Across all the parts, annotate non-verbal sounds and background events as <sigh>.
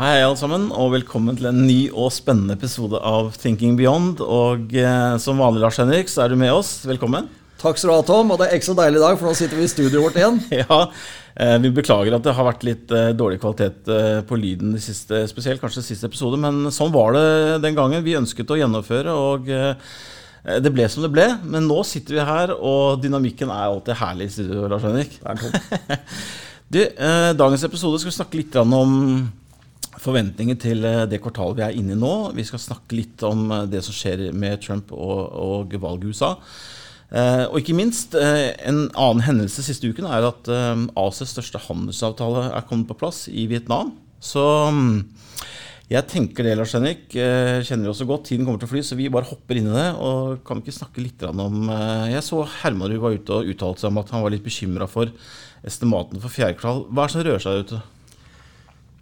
Hei, alle sammen, og velkommen til en ny og spennende episode av Thinking Beyond. Og eh, som vanlig, Lars Henrik, så er du med oss. Velkommen. Takk skal du ha, Tom. Og det er ekstra deilig i dag, for nå sitter vi i studioet vårt igjen. <laughs> Ja, eh, Vi beklager at det har vært litt eh, dårlig kvalitet eh, på lyden, de siste, spesielt kanskje siste episode. Men sånn var det den gangen. Vi ønsket å gjennomføre, og eh, det ble som det ble. Men nå sitter vi her, og dynamikken er alltid herlig i studio, Lars Henrik. Det er Tom. <laughs> Du, eh, dagens episode skal vi snakke litt om forventninger til eh, det kvartalet vi er inne i nå. Vi skal snakke litt om eh, det som skjer med Trump og, og valget i USA. Eh, og ikke minst, en annen hendelse siste uken er at eh, største handelsavtale er kommet på plass i Vietnam. Så mm, jeg tenker det, Lars Henrik. kjenner vi også godt. Tiden kommer til å fly, så vi bare hopper inn i det. Og kan ikke snakke litt om Jeg så Hermanrud var ute og uttalte seg om at han var litt bekymra for estimatene for fjerde kvartal. Hva er det som rører seg der ute?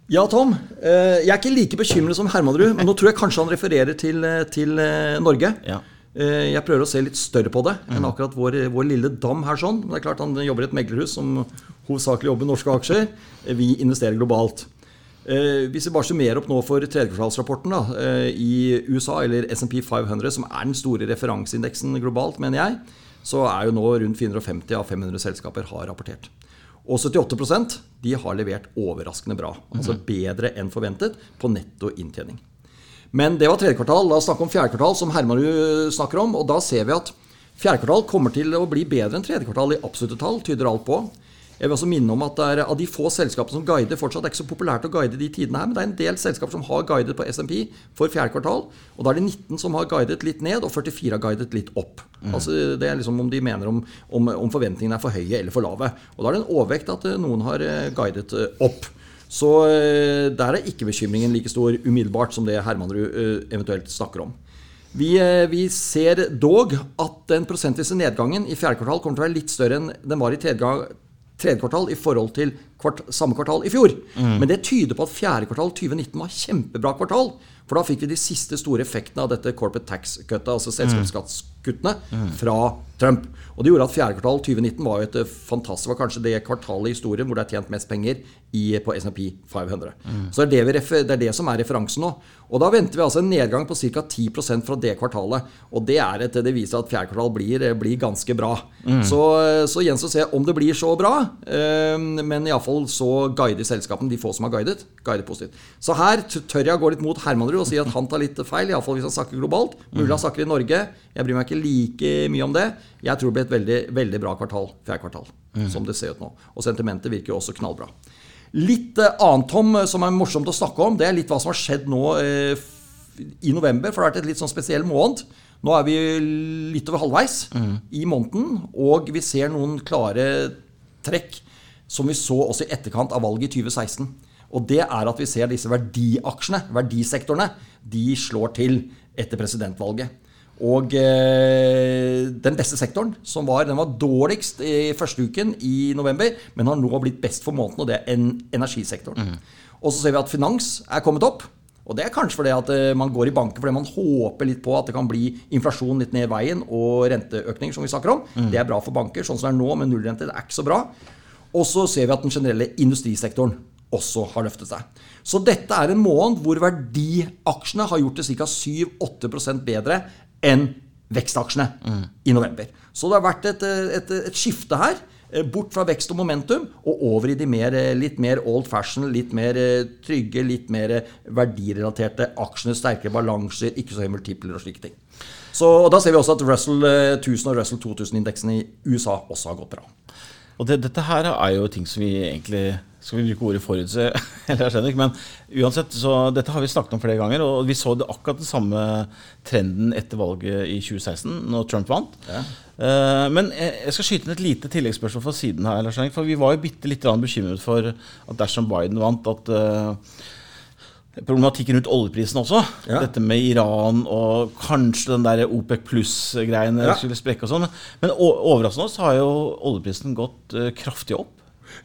Ja, Tom. eh, Jeg er ikke like bekymret som Hermanrud, men nå tror jeg kanskje han refererer til, eh, til eh, Norge. Ja. Jeg prøver å se litt større på det enn akkurat vår, vår lille dam her. sånn. Men det er klart Han jobber i et meglerhus som hovedsakelig jobber med norske aksjer. Vi investerer globalt. Hvis vi bare summerer opp nå for tredjekvartalsrapporten i USA, eller SMP 500, som er den store referanseindeksen globalt, mener jeg, så er jo nå rundt 450 av 500 selskaper har rapportert. Og 78% de har levert overraskende bra. Altså bedre enn forventet på netto inntjening. Men det var tredje kvartal. La oss snakke om fjerde kvartal, som Hermanrud snakker om. Og da ser vi at fjerde kvartal kommer til å bli bedre enn tredje kvartal i absolutte tall, tyder alt på. Jeg vil også minne om at det er av de få selskapene som guider fortsatt, det er ikke så populært å guide de tidene her, men det er en del selskaper som har guidet på SMP for fjerde kvartal. Og da er det 19 som har guidet litt ned, og 44 har guidet litt opp. Altså Det er liksom om de mener om, om, om forventningene er for høye eller for lave. Og da er det en overvekt at eh, noen har eh, guidet eh, opp. Så der er ikke bekymringen like stor umiddelbart som det Hermanrud eventuelt snakker om. Vi, vi ser dog at den prosentvise nedgangen i fjerde kvartal kommer til å være litt større enn den var i tredje, ga- tredje kvartal i forhold til kvart, samme kvartal i fjor. Men det tyder på at fjerde kvartal 2019 var kjempebra kvartal. For da fikk vi de siste store effektene av dette corporate tax-kuttet, altså selskapsskattskuttene, fra Trump. Og det gjorde at fjerde kvartal 2019 var jo et eh, fantastisk, var kanskje det kvartalet i historien hvor det er tjent mest penger i, på S&P 500. Så det er det, det er det som er referansen nå. Og da venter vi altså en nedgang på ca. 10% fra det kvartalet. Og det, er et, det viser at fjerde kvartal blir, blir ganske bra. Så, så gjenstår å se om det blir så bra. eh, Men iallfall så guider selskapene, de få som har guidet, guider positivt. Så her tør jeg å gå litt mot Hermanrud og si at han tar litt feil, iallfall hvis han snakker globalt. Mulig han snakker i Norge. Jeg bryr meg ikke like mye om det. Jeg tror det blir et veldig, veldig bra kvartal, fjerde kvartal, som det ser ut nå. Og sentimentet virker jo også knallbra. Litt eh, annet, Tom, eh, som er morsomt å snakke om, det er litt hva som har skjedd nå eh, i november. For det har vært et litt sånn spesiell måned. Nå er vi litt over halvveis i måneden, og vi ser noen klare trekk som vi så også i etterkant av valget i 2016. Og det er at vi ser disse verdiaksjene, verdisektorene, de slår til etter presidentvalget. Og eh, den beste sektoren, som var, den var dårligst i første uken i november, men har nå blitt best for måneden, og det er en, energisektoren. Og så ser vi at finans er kommet opp. Og det er kanskje fordi at eh, man går i banker fordi man håper litt på at det kan bli inflasjon litt ned i veien og renteøkning, som vi snakker om. Det er bra for banker. Sånn som det er nå med nullrente, det er ikke så bra. Og så ser vi at den generelle industrisektoren også har løftet seg. Så dette er en måned hvor verdiaksjene har gjort det ca. 7-8% bedre enn vekstaksjene i november. Så det har vært et, et, et skifte her. eh, Bort fra vekst og momentum og over i de mer, eh, litt mer old fashion, litt mer eh, trygge, litt mer verdirelaterte aksjene, sterkere balanser, ikke så høye multipler og slike ting. Så, og Da ser vi også at Russell eh, 1000 og Russell 2000-indeksen i USA også har gått bra. Og det, dette her er jo ting som vi egentlig Skal vi bruke ordet forutse? <laughs> Eller jeg skjønner ikke, men uansett, så dette har vi snakket om flere ganger. Og vi så det akkurat den samme trenden etter valget i 2016, når Trump vant. Ja. Eh, men jeg skal skyte inn et lite tilleggsspørsmål fra siden her. For vi var jo bitte litt bekymret for at dersom Biden vant, at eh, Problematikken rundt oljeprisen også. Ja. Dette med Iran og kanskje den der OPEC pluss-greiene Ja. skulle sprekke og sånn. Men overraskende så har jo oljeprisen gått eh, kraftig opp.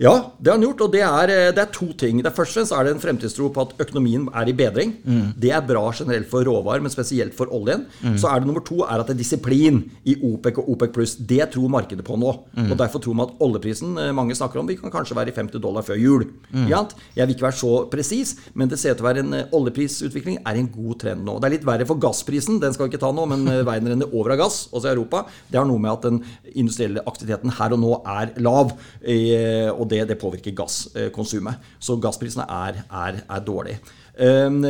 Ja, det har han gjort, og det er, eh, det er to ting. Det Først og fremst er det en fremtidstro på at økonomien er i bedring. Mm. Det er bra generelt for råvarer, men spesielt for oljen. Mm. Så er det nummer to er at det er disiplin i OPEC og OPEC pluss. Det tror markedet på nå. Mm. Og Derfor tror man at oljeprisen eh, mange snakker om, vi kan kanskje være i 50 dollar før jul. Mm. Jeg vil ikke være så presis, men det ser ut til å være en eh, oljeprisutvikling er en god trend nå. Det er litt verre for gassprisen, den skal vi ikke ta nå, men <laughs> verden renner over av gass, også i Europa. Det har noe med at den industrielle aktiviteten her og nå er lav. og og det, det påvirker gasskonsumet. Så gassprisene er, er, er dårlige. Ehm,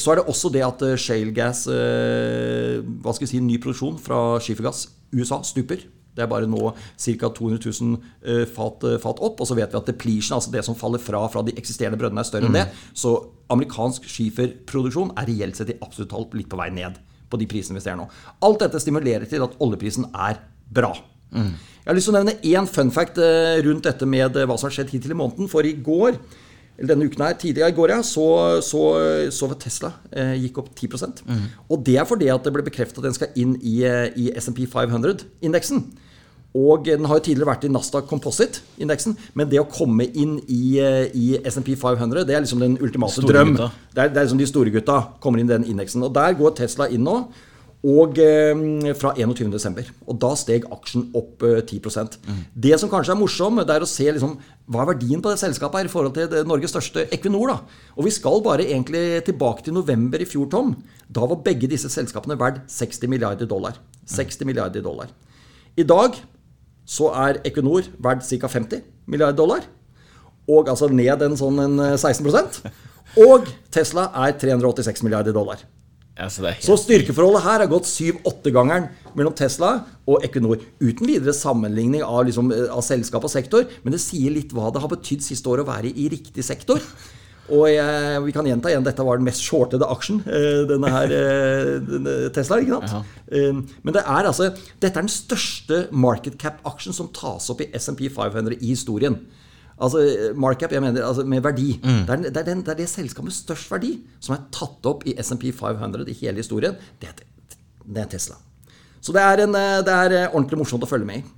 så er det også det at eh, shale gas, eh, hva skal vi si, ny produksjon fra skifergass, USA, stuper. Det er bare nå ca. 200 000 fat, fat, opp. Og så vet vi at depletion, altså det som faller fra fra de eksisterende brønnene, er større mm. enn det. Så amerikansk skiferproduksjon er reelt sett i absolutt tall litt på vei ned på de prisene vi ser nå. Alt dette stimulerer til at oljeprisen er bra. Mm. Jeg har lyst til å nevne én fun fact eh, rundt dette med eh, hva som har skjedd hittil i måneden. For i går, eller denne uken her, tidligere i går, ja, så, så, så Tesla eh, gikk opp 10 mm. Og det er fordi at det ble bekreftet at den skal inn i, eh, i SMP 500-indeksen. Og den har jo tidligere vært i Nasdaq Composite-indeksen, men det å komme inn i, i SMP 500, det er liksom den ultimate drøm. Det er, det er liksom de store gutta kommer inn i den indeksen. Og der går Tesla inn nå. Og eh, fra 21.12. Og da steg aksjen opp eh, 10 mm. Det som kanskje er morsomt, det er å se liksom, hva er verdien på det selskapet her i forhold til Norges største Equinor. da. Og vi skal bare egentlig tilbake til november i fjor, Tom. Da var begge disse selskapene verdt 60 milliarder dollar. 60 mm. milliarder dollar. I dag så er Equinor verdt ca. 50 milliarder dollar. Og altså ned en sånn en 16 eh, Og Tesla er 386 milliarder dollar. Ja, så, helt... så, styrkeforholdet her har gått 7-8-gangeren mellom Tesla og Equinor. Uten videre sammenligning av, liksom, av, selskap og sektor, men det sier litt hva det har betydd siste år å være i riktig sektor. <laughs> Og jeg, vi kan gjenta igjen, dette var den mest shortede aksjen, eh, denne her eh, denne Tesla. ikke sant? Ja. Eh, men det er altså, dette er den største market cap-aksjen som tas opp i SMP 500 i historien. Altså markup, jeg mener altså med verdi. Mm. Det, er, det, er den, det, er, det selskapet med størst verdi som er tatt opp i SMP 500 i hele historien. Det er, det er Tesla. Så det er, en, det er, ordentlig morsomt å følge med i.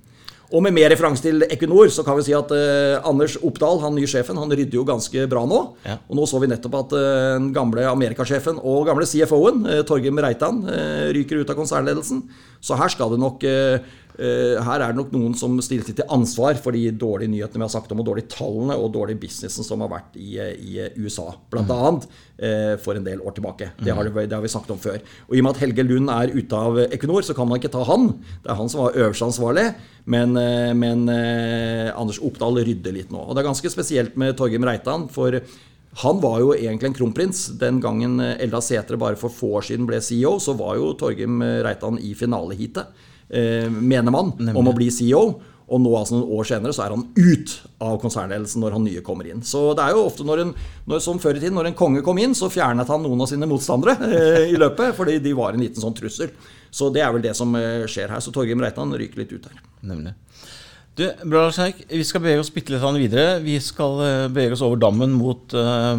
Og med mer referanse til Equinor så kan vi si at uh, Anders Oppdal, han nye sjefen, han rydder jo ganske bra nå. Ja. Og nå så vi nettopp at uh, den gamle Amerikasjefen og gamle CFO-en, uh, Torgrim Reitan, ryker ut av konsernledelsen. Så her skal det nok Eh, her er det nok noen som stiller seg til ansvar for de dårlige nyhetene vi har sagt om, og dårlige tallene og dårlige businessen som har vært i, i USA, bl.a. Mm. for en del år tilbake. Det har, det har, vi snakket om før. Og I og med at Helge Lund er ute av Equinor, så kan man ikke ta han. Det er han som var øverste ansvarlig. Men, eh, men Anders Oppdal rydder litt nå. Og Det er ganske spesielt med Torgrim Reitan. for han var jo egentlig en kronprins. Den gangen Elda Sætre bare for få år siden ble CEO, så var jo Torgrim Reitan i finaleheatet eh, mener man, Nemlig. om å bli CEO. Og nå, altså noen år senere, så er han ut av konsernledelsen når han nye kommer inn. Så det er jo ofte når en, når, som før i tiden, når en konge kom inn, så fjernet han noen av sine motstandere <laughs> eh, i løpet, fordi de var en liten sånn trussel. Så det er vel det som eh, skjer her. Så Torgrim Reitan ryker litt ut her. Nemlig. Du, bra. Vi skal bevege oss bitte litt videre. Vi skal uh, bevege oss over dammen mot, uh,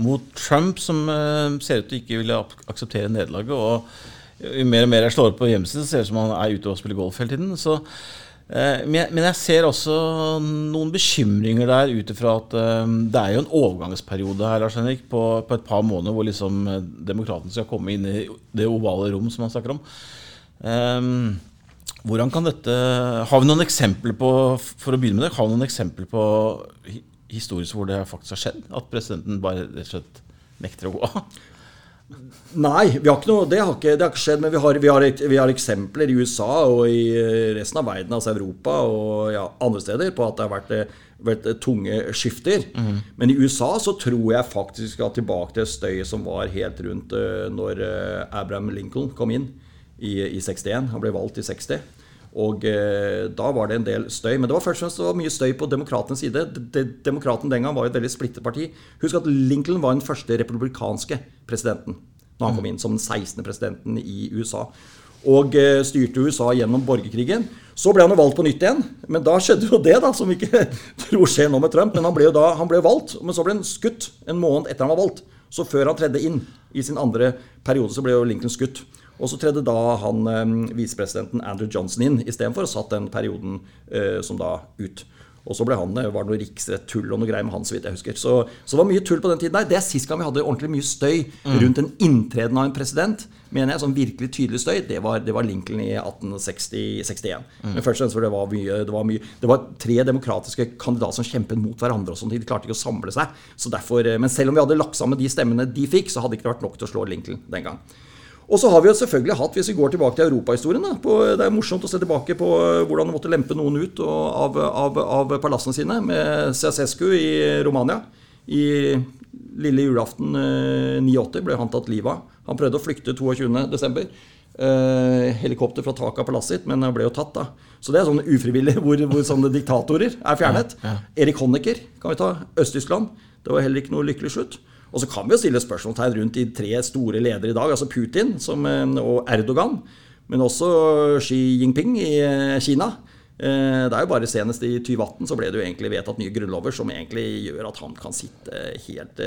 mot Trump, som uh, ser ut til ikke ville akseptere nederlaget. og jo mer og mer jeg slår opp på hjemmesiden, ser det ut som han er ute og spiller golf hele tiden. Så, eh, men, jeg, men, jeg, ser også noen bekymringer der ut ifra at eh, det er jo en overgangsperiode her Lars Henrik, på, på et par måneder hvor liksom eh, demokratene skal komme inn i det ovale rom som han snakker om. Um, hvordan kan dette Har vi noen eksempler på for å begynne med det, har vi noen eksempler på historisk hvor det faktisk har skjedd? At presidenten bare rett og slett nekter å gå av? Nei, har noe, det, har ikke, det, har ikke, skjedd. Men vi har, vi, har, vi har, eksempler i USA og i resten av verden, altså Europa og ja, andre steder, på at det har vært, vært tunge skifter. Mm. Men i USA så tror jeg faktisk vi skal tilbake til støyet som var helt rundt når Abraham Lincoln kom inn i, i 61. Han ble valgt i 60. Og eh, da var det en del støy. Men det var først og fremst mye støy på demokratenes side. De, demokraten den gang var et veldig splittet parti. Husk at Lincoln var den første republikanske presidenten når han kom inn som den 16. presidenten i USA. Og eh, styrte USA gjennom borgerkrigen. Så ble han jo valgt på nytt igjen. Men da skjedde jo det, da, som vi ikke <laughs> tror skjer nå med Trump. Men han ble jo da, han ble valgt, men så ble han skutt en måned etter han var valgt. Så før han tredde inn i sin andre periode, så ble jo Lincoln skutt. Og så tredde da han eh, visepresidenten Andrew Johnson inn istedenfor, og satt den perioden eh, som da ut. Og så ble han, det, var det noe riksrett-tull og noe greier med han, så vidt jeg husker. Så, så det var mye tull på den tiden der. Det er sist gang vi hadde ordentlig mye støy rundt en inntreden av en president, mener jeg, sånn virkelig tydelig støy, det var, det var Lincoln i 1861. Men først og fremst for det var mye Det var, mye, det var tre demokratiske kandidater som kjempet mot hverandre, og sånt, de klarte ikke å samle seg. Så derfor, eh, men selv om vi hadde lagt sammen de stemmene de fikk, så hadde det ikke vært nok til å slå Lincoln den gang. Og så har vi jo selvfølgelig hatt, hvis vi går tilbake til europahistorien Det er morsomt å se tilbake på eh, hvordan de måtte lempe noen ut av, av, av palassene sine, med Ceasescu i Romania. I lille julaften 89 ble han tatt livet av. Han prøvde å flykte 22.12. Eh, helikopter fra taket av palasset sitt, men han ble jo tatt, da. Så det er sånn ufrivillig <laughs> hvor, hvor sånne diktatorer er fjernet. Ja, ja. Erik Honecker kan vi ta. Øst-Tyskland. Det var heller ikke noe lykkelig slutt. Og så kan vi jo stille spørsmålstegn rundt de tre store ledere i dag, altså Putin som, eh, og Erdogan. Men også Xi Jinping i eh, Kina. Eh, det er jo bare senest i 2018 så ble det jo egentlig vedtatt nye grunnlover som egentlig gjør at han kan sitte helt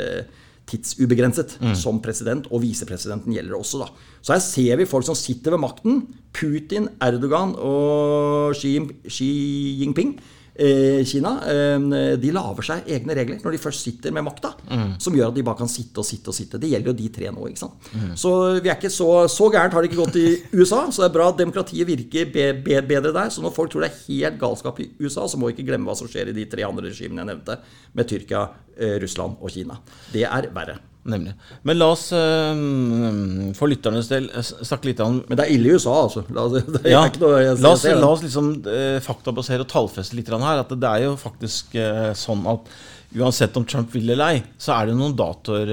tidsubegrenset mm. som president, og visepresidenten gjelder også. da. Så her ser vi folk som sitter ved makten. Putin, Erdogan og Xi, Xi Jinping Kina eh, de lager seg egne regler når de først sitter med makta, mm. som gjør at de bare kan sitte og sitte og sitte. Det gjelder jo de tre nå. ikke sant? Mm. Så vi er ikke så, så gærent har det ikke gått i USA. Så det er bra at demokratiet virker be, be, bedre der. Så når folk tror det er helt galskap i USA, så må vi ikke glemme hva som skjer i de tre andre regimene jeg nevnte, med Tyrkia, eh, Russland og Kina. Det er verre. Nemlig. Men la oss uh, for lytternes del snakke litt om Men det er ille i USA, altså. La, <laughs> ja, noe, jeg, la, oss, la oss, liksom uh, faktabasere og tallfeste litt her. At det er jo faktisk uh, sånn at uansett om Trump vil eller ei, så er det noen datoer,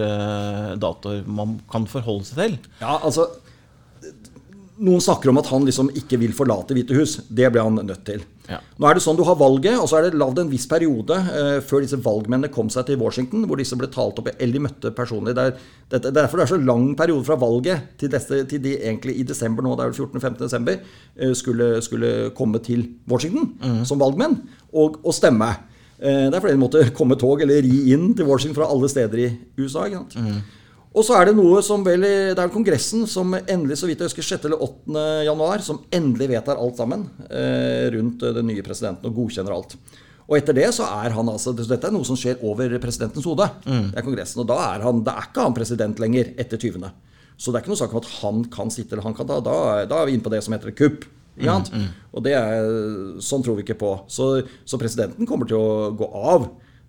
datoer man kan forholde seg til. Ja, altså noen snakker om at han liksom ikke vil forlate Hvite hus. Det ble han nødt til. Ja. Nå er det sånn Du har valget, og så er det lagd en viss periode eh, før disse valgmennene kom seg til Washington, hvor disse ble talt opp eller de møtte personlig. Det er, det, det er derfor det er så lang periode fra valget til, dette, til de egentlig i desember nå, det er vel 14.-15. desember, eh, skulle, skulle, komme til Washington mm. som valgmenn og, og stemme. Eh, det er fordi de måtte komme tog eller ri inn til Washington fra alle steder i USA. ikke sant? Mm. Og så er det noe som vel Det er Kongressen som endelig, så vidt jeg husker, 6. eller 8. januar, som endelig vedtar alt sammen eh, rundt den nye presidenten og godkjenner alt. Og etter det så er han altså Dette er noe som skjer over presidentens hode. Mm. Det er Kongressen. Og da er, han, da er ikke han president lenger etter 20. Så det er ikke noe sak om at han kan sitte eller han kan ta. Da, da er vi inne på det som heter kupp. Mm, mm. Og det er, sånn tror vi ikke på. Så, så presidenten kommer til å gå av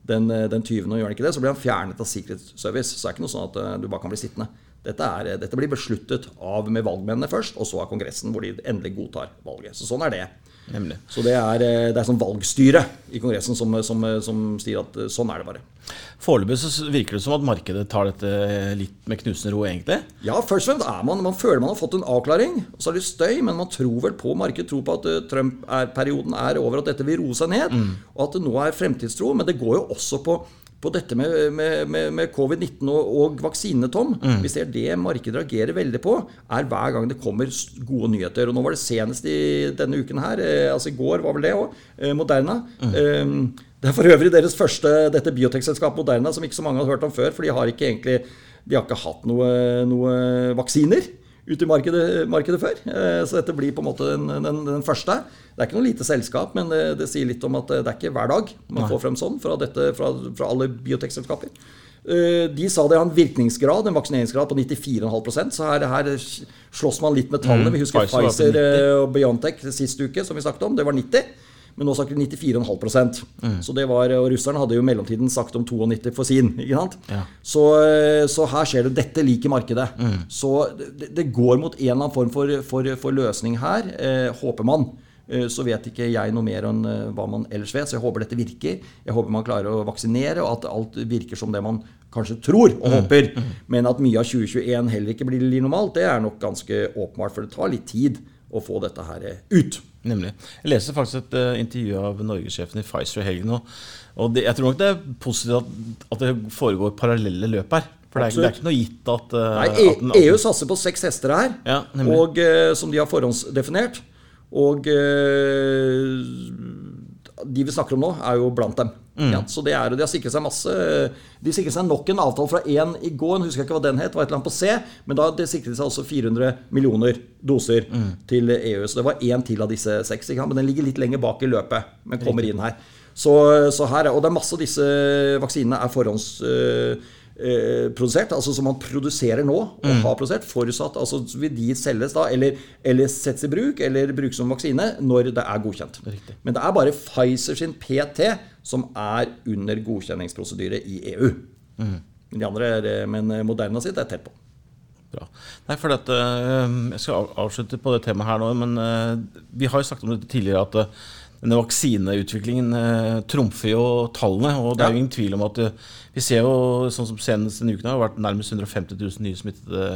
den, eh, den 20. og gjør han ikke det, så blir han fjernet av Secret. Så det er ikke noe sånn at eh, du bare kan bli sittende. Dette, er, eh, dette blir besluttet av med valgmennene først, og så av Kongressen, hvor de endelig godtar valget. Så sånn er det. Nemlig. Så det er, eh, det er sånn valgstyre i Kongressen som, som, som, sier at eh, sånn er det bare. Foreløpig så virker det som at markedet tar dette litt med knusende ro, egentlig? Ja, først og fremst er man Man føler man har fått en avklaring. Og så er det støy, men man tror vel på markedet tror på at eh, Trump-perioden er, er over, at dette vil roe seg ned. Mm. Og at det nå er fremtidstro. Men det går jo også på på dette med, med, med, med covid-19 og, og vaksinene, Tom. Mm. Vi ser det markedet reagerer veldig på, er hver gang det kommer gode nyheter. Og nå var det senest i denne uken her, eh, altså i går var vel det òg, eh, Moderna. Mm. Eh, det er for øvrig deres første dette biotekselskapet Moderna, som ikke så mange har hørt om før. For de har ikke egentlig de har ikke hatt noe, noe vaksiner ute i markedet, markedet, før. Eh, så dette blir på en måte den, den, den, første. Det er ikke noe lite selskap, men det, det, sier litt om at det er ikke hver dag man Nei. får frem sånn fra, dette, fra, fra alle biotekselskaper. Eh, de sa det har en virkningsgrad, en vaksineringsgrad på 94,5% så her, her, slåss man litt med tallene. Mm, Vi husker Pfizer, Pfizer eh, og Biontech sist uke, som vi snakket om. Det var 90 men nå snakker vi 94,5 mm. Så det var, Og russerne hadde jo i mellomtiden sagt om 92 for sin. ikke sant? Ja. Så, så, her skjer det. Dette liker markedet. Mm. Så det, det, går mot en eller annen form for, for, for løsning her, eh, håper man. Eh, så vet ikke jeg noe mer enn eh, hva man ellers vet. Så jeg håper dette virker. Jeg håper man klarer å vaksinere, og at alt virker som det man kanskje tror og mm. håper. Mm. Men at mye av 2021 heller ikke blir normalt, det er nok ganske åpenbart. For det tar litt tid å få dette her ut. Nemlig. Jeg leste faktisk et uh, intervju av norgessjefen i Pfizer i helgen. Og, og det, jeg tror nok det er positivt at, at, det foregår parallelle løp her. For det er, det er, ikke noe gitt at, uh, Nei, e at den, EU satser på seks hester her, ja, og, uh, som de har forhåndsdefinert. Og de vi snakker om nå, er jo blant dem. Mm. Ja, så det er, De har sikret seg masse De sikret seg nok en avtale fra én i går. Jeg husker ikke hva den het. var et eller annet på C, Men da sikret de seg også 400 millioner doser mm. til EU. Så det var én til av disse seks. Men den ligger litt lenger bak i løpet, men kommer inn her. Så, så her, og det er masse av disse vaksinene er forhåndsprodusert. altså som man produserer nå, og har produsert. Forutsatt altså vil de selges da, eller, eller settes i bruk, eller brukes som vaksine når det er godkjent. Riktig. Men det er bare Pfizer sin PT som er under godkjenningsprosedyre i EU. Mm. de andre er, men Moderna sitt er tett på. Bra. Nei, for dette, eh, Jeg skal avslutte på det temaet her nå, men eh, vi har jo snakket om dette tidligere at denne vaksineutviklingen eh, trumfer jo tallene. Og det er jo ingen tvil om at eh, vi ser jo, sånn som senest denne uken, har vært nærmest 150 000 nye smittede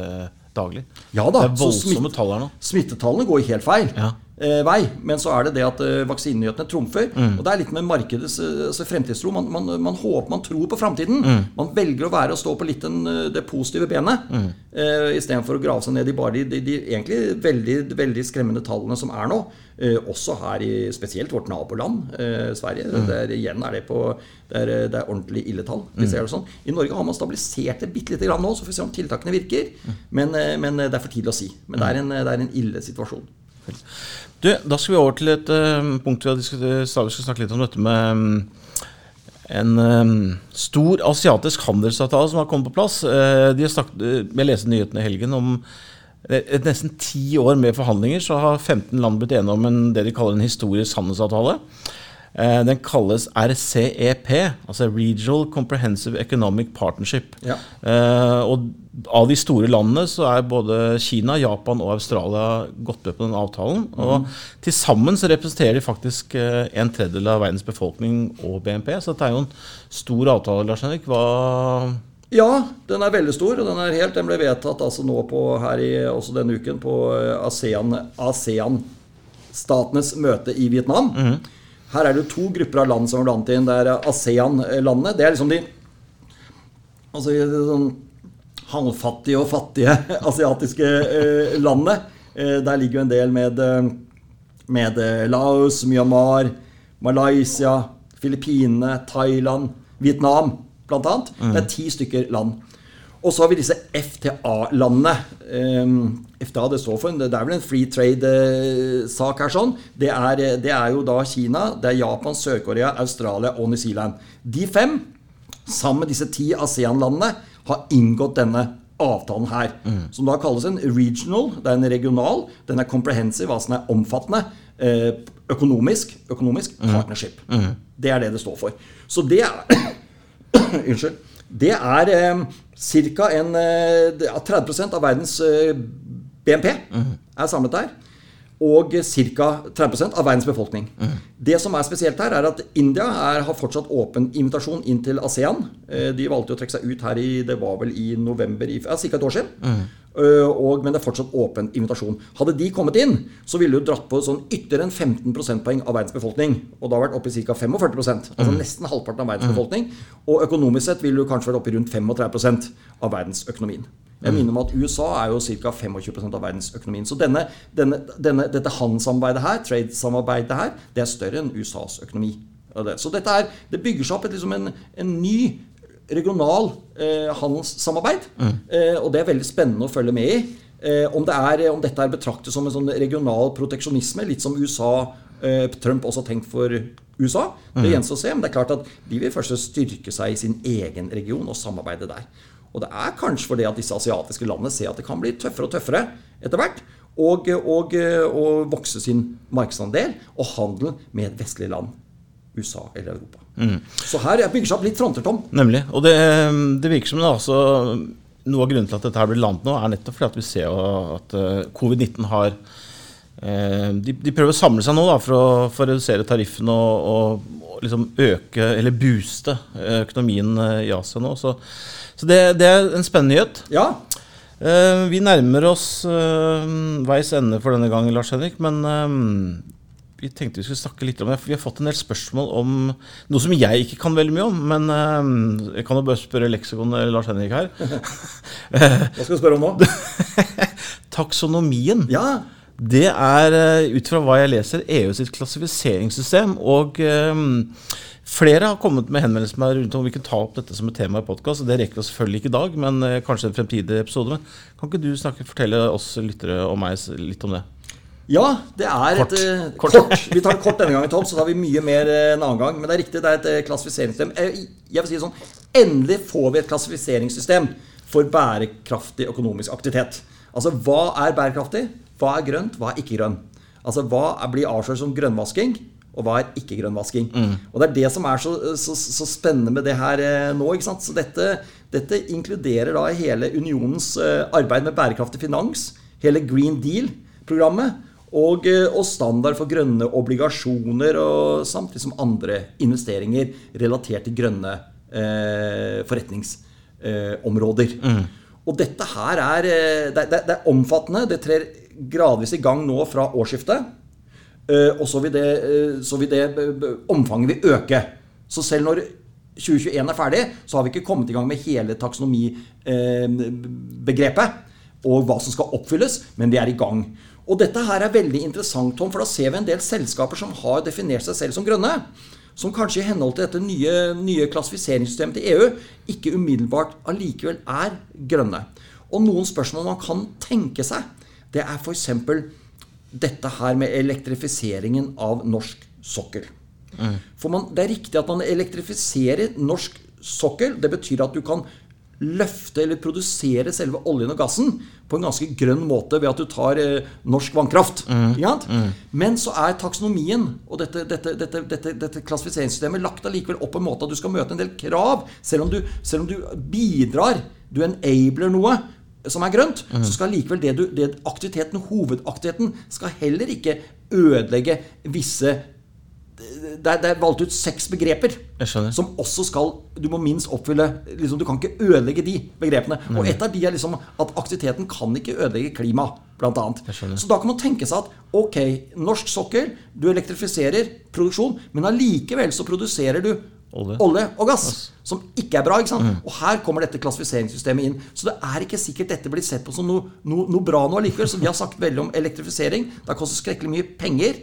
daglig. Ja da, det er så voldsomme smitt- tall her nå. Smittetallene går helt feil Ja. Eh, vei, men så er det det at eh, vaksinenyhetene trumfer. Mm. Og det er litt med markedets eh, altså fremtidstro. Man, man, man håper, man tror på framtiden. Mm. Man velger å være og stå på litt den, det positive benet, Mm. eh, istedenfor å grave seg ned i bare de, de, de egentlig veldig, veldig skremmende tallene som er nå. Eh, også her i spesielt vårt naboland, eh, Sverige. Mm. Der igjen er det på det er, det er ordentlig ille tall. Vi ser det sånn. I Norge har man stabilisert det bitte lite grann nå, så får vi se om tiltakene virker. Men, eh, men det er for tidlig å si. Men det er en, det er en ille situasjon. Du, Da skal vi over til et uh, punkt vi har diskutert. Skal snakke litt om dette med um, en um, stor asiatisk handelsavtale som har kommet på plass. Uh, de har snakket, uh, jeg leste nyhetene i helgen om eh, et nesten ti år med forhandlinger, så har 15 land blitt enige om en, det de kaller en historisk handelsavtale. Eh, Den kalles RCEP, altså Regional Comprehensive Economic Partnership. Ja. Eh, og av de store landene så er både Kina, Japan og Australia gått med på den avtalen. Og til sammen så representerer de faktisk eh, en tredjedel av verdens befolkning og BNP. Så dette er jo en stor avtale, Lars Henrik. Hva Ja, den er veldig stor, og den er helt, den ble vedtatt altså nå på, her i, også denne uken på ASEAN-statenes ASEAN-statenes møte i Vietnam. Her er det jo to grupper av land som er blandet inn. Det er ASEAN-landene. Det er liksom de Altså sånn halvfattige og fattige <laughs> asiatiske eh, landene. Eh, der ligger jo en del med, eh, med eh, Laos, Myanmar, Malaysia, Filippinene, Thailand, Vietnam blant annet. Det er ti stykker land. Og så har vi disse FTA-landene. Um, FTA det står for det er vel en free trade-sak her. sånn. Det er, det er jo da Kina, det er Japan, Sør-Korea, Australia og New Zealand. De fem, sammen med disse ti ASEAN-landene, har inngått denne avtalen her. Som da kalles en regional. Det er en regional. Den er comprehensive, altså den er omfattende. eh, Økonomisk, økonomisk partnership. Det er det det står for. Så det er <coughs> Unnskyld. Det er eh, ca. eh, er 30% av verdens eh, BNP er samlet der. Og ca. 30% av verdens befolkning. Det som er spesielt her, er at India er, har fortsatt åpen invitasjon inn til ASEAN. Eh, De valgte å trekke seg ut her i det var vel i november, i, ja, ca. et år siden. Eh, Og, men det er fortsatt åpen invitasjon. Hadde de kommet inn, så ville du dratt på sånn ytterligere enn 15 prosentpoeng av verdens befolkning. Og da har vært oppe i ca. 45 altså nesten halvparten av verdens befolkning. Og økonomisk sett ville du kanskje vært oppe i rundt 35% av verdensøkonomien. Jeg minner om at USA er jo ca. 25% av verdensøkonomien. Så denne, denne, denne, dette handelssamarbeidet her, trade-samarbeidet her, det er større enn USAs økonomi. Så dette er, det bygger seg opp et, liksom en, en ny regional eh, handelssamarbeid. Eh, og det er veldig spennende å følge med i. Eh, om, det er, om dette er betraktet som en sånn regional proteksjonisme, litt som USA eh, Trump også har tenkt for USA, det gjenstår å se. Men det er klart at de vil først styrke seg i sin egen region og samarbeide der. Og det er kanskje fordi at disse asiatiske landene ser at det kan bli tøffere og tøffere etter hvert. Og, og, og vokse sin markedsandel og handel med et vestlig land. USA eller Europa. Så her bygger seg opp litt fronter, Tom. Nemlig. Og det, det virker som det altså, noe av grunnen til at dette her blir landet nå, er nettopp fordi at vi ser at eh, covid-19 har eh, de, de prøver å samle seg nå da, for, å, for å redusere tariffen og, og, liksom øke, eller booste, eh, økonomien i Asia nå. Så, så det, det er en spennende nyhet. Ja, vi nærmer oss veis ende for denne gangen, Lars Henrik. Men vi tenkte vi skulle snakke litt om det. For vi har fått en del spørsmål om noe som jeg ikke kan veldig mye om. Men uh, jeg kan jo bare spørre leksikon Lars Henrik her. <laughs> hva skal du spørre om nå? <laughs> Taksonomien. Ja, Det er, eh, ut fra hva jeg leser, EU sitt klassifiseringssystem. Og eh, flere har kommet med henvendelser til meg rundt om vi kan ta opp dette som et tema i podkast. Det rekker vi selvfølgelig ikke i dag, men uh, kanskje en fremtidig episode. Men kan ikke du snakke, fortelle oss lyttere og meg litt om det? Ja, det er Kort. et eh, Kort. kort. Vi tar det kort denne gangen, Tom, så tar vi mye mer eh, en annen gang. Men det er riktig, det er et eh, klassifiseringssystem. Jeg vil si det sånn Endelig får vi et klassifiseringssystem for bærekraftig økonomisk aktivitet. Altså hva er bærekraftig? Hva er grønt? Hva er ikke grønn? Altså hva er, blir avslørt som grønnvasking? Og hva er ikke grønnvasking? Og det er det som er så, så, så spennende med det her eh, nå. ikke sant? Så dette, dette inkluderer da hele unionens eh, arbeid med bærekraftig finans, hele Green Deal-programmet, og, eh, og standard for grønne obligasjoner, og samtidig som andre investeringer relatert til grønne eh, forretningsområder. Og dette her er, eh, det, det, det er omfattende. Det trer gradvis i gang nå fra årsskiftet. Eh, og så vil det, eh, så vil det omfanget vil øke. Så selv når 2021 er ferdig, så har vi ikke kommet i gang med hele taksonomibegrepet og hva som skal oppfylles, men vi er i gang. Og dette her er veldig interessant, Tom, for da ser vi en del selskaper som har definert seg selv som grønne. Som kanskje i henhold til dette nye, nye klassifiseringssystemet til EU ikke umiddelbart allikevel er grønne. Og noen spørsmål man kan tenke seg, det er f.eks. dette her med elektrifiseringen av norsk sokkel. For man, Det er riktig at man elektrifiserer norsk sokkel. Det betyr at du kan løfte eller produsere selve oljen og gassen på en ganske grønn måte ved at du tar eh, norsk vannkraft. Ikke Mm. Men så er taksonomien og dette, dette, dette, dette, klassifiseringssystemet lagt allikevel opp på en måte at du skal møte en del krav. Selv om du, selv om du bidrar, du enabler noe som er grønt, så skal likevel det du, det aktiviteten, hovedaktiviteten skal heller ikke ødelegge visse det er, det er valgt ut seks begreper som også skal Du må minst oppfylle liksom, Du kan ikke ødelegge de begrepene. Og et av de er liksom at aktiviteten kan ikke ødelegge klima, blant annet. Så da kan man tenke seg at ok, norsk sokkel, du elektrifiserer produksjon, men allikevel så produserer du Olje. og gass, som ikke er bra. ikke sant? Og her kommer dette klassifiseringssystemet inn. Så det er ikke sikkert dette blir sett på som noe, noe, noe bra nå allikevel. Så vi har sagt veldig om elektrifisering. Det har kostet skrekkelig mye penger.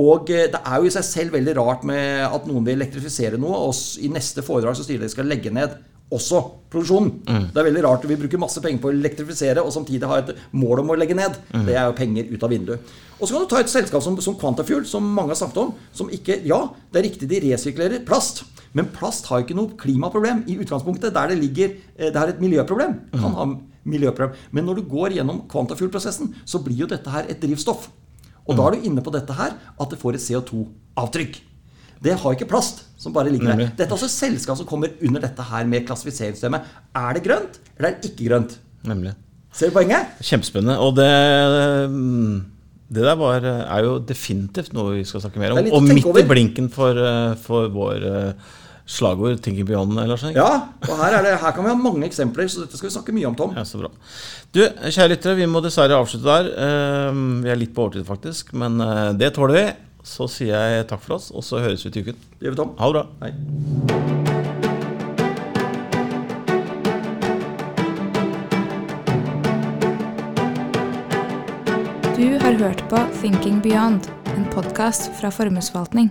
Og eh, det er jo i seg selv veldig rart med at noen vil elektrifisere noe, og i neste foredrag så sier de skal legge ned også produksjonen. Det er veldig rart. Vi bruker masse penger på å elektrifisere og samtidig ha et mål om å legge ned. Det er jo penger ut av vinduet. Og så kan du ta et selskap som, som Quantafuel, som mange har snakket om, som ikke Ja, det er riktig de resirkulerer plast, men plast har ikke noe klimaproblem i utgangspunktet. Der det ligger eh, Det er et miljøproblem. Kan ha miljøproblem. Men når du går gjennom Quantafuel-prosessen, så blir jo dette her et drivstoff. Og da er du inne på dette her, at det får et CO2-avtrykk. Det har ikke plast som bare ligger der. Dette er også selskap som kommer under dette her med klassifiseringssystemet. Er det grønt, eller er det ikke grønt? Nemlig. Ser du poenget? Kjempespennende. Og det, mm, det der var, er jo definitivt noe vi skal snakke mer om. Og midt i blinken for, eh, for vår eh, slagord 'Thinking Beyond'. eller sånn? Ja, og her, er det, her kan vi ha mange eksempler, så dette skal vi snakke mye om, Tom. Ja, så bra. Du, kjære lyttere, vi må dessverre avslutte der. Eh, Vi er litt på overtid, faktisk, men eh, det tåler vi. Så sier jeg takk for oss, og så høres vi til uken. Det gjør vi, Tom. Ha det bra. Hei. Du har hørt på Thinking Beyond, en podkast fra Formuesforvaltning.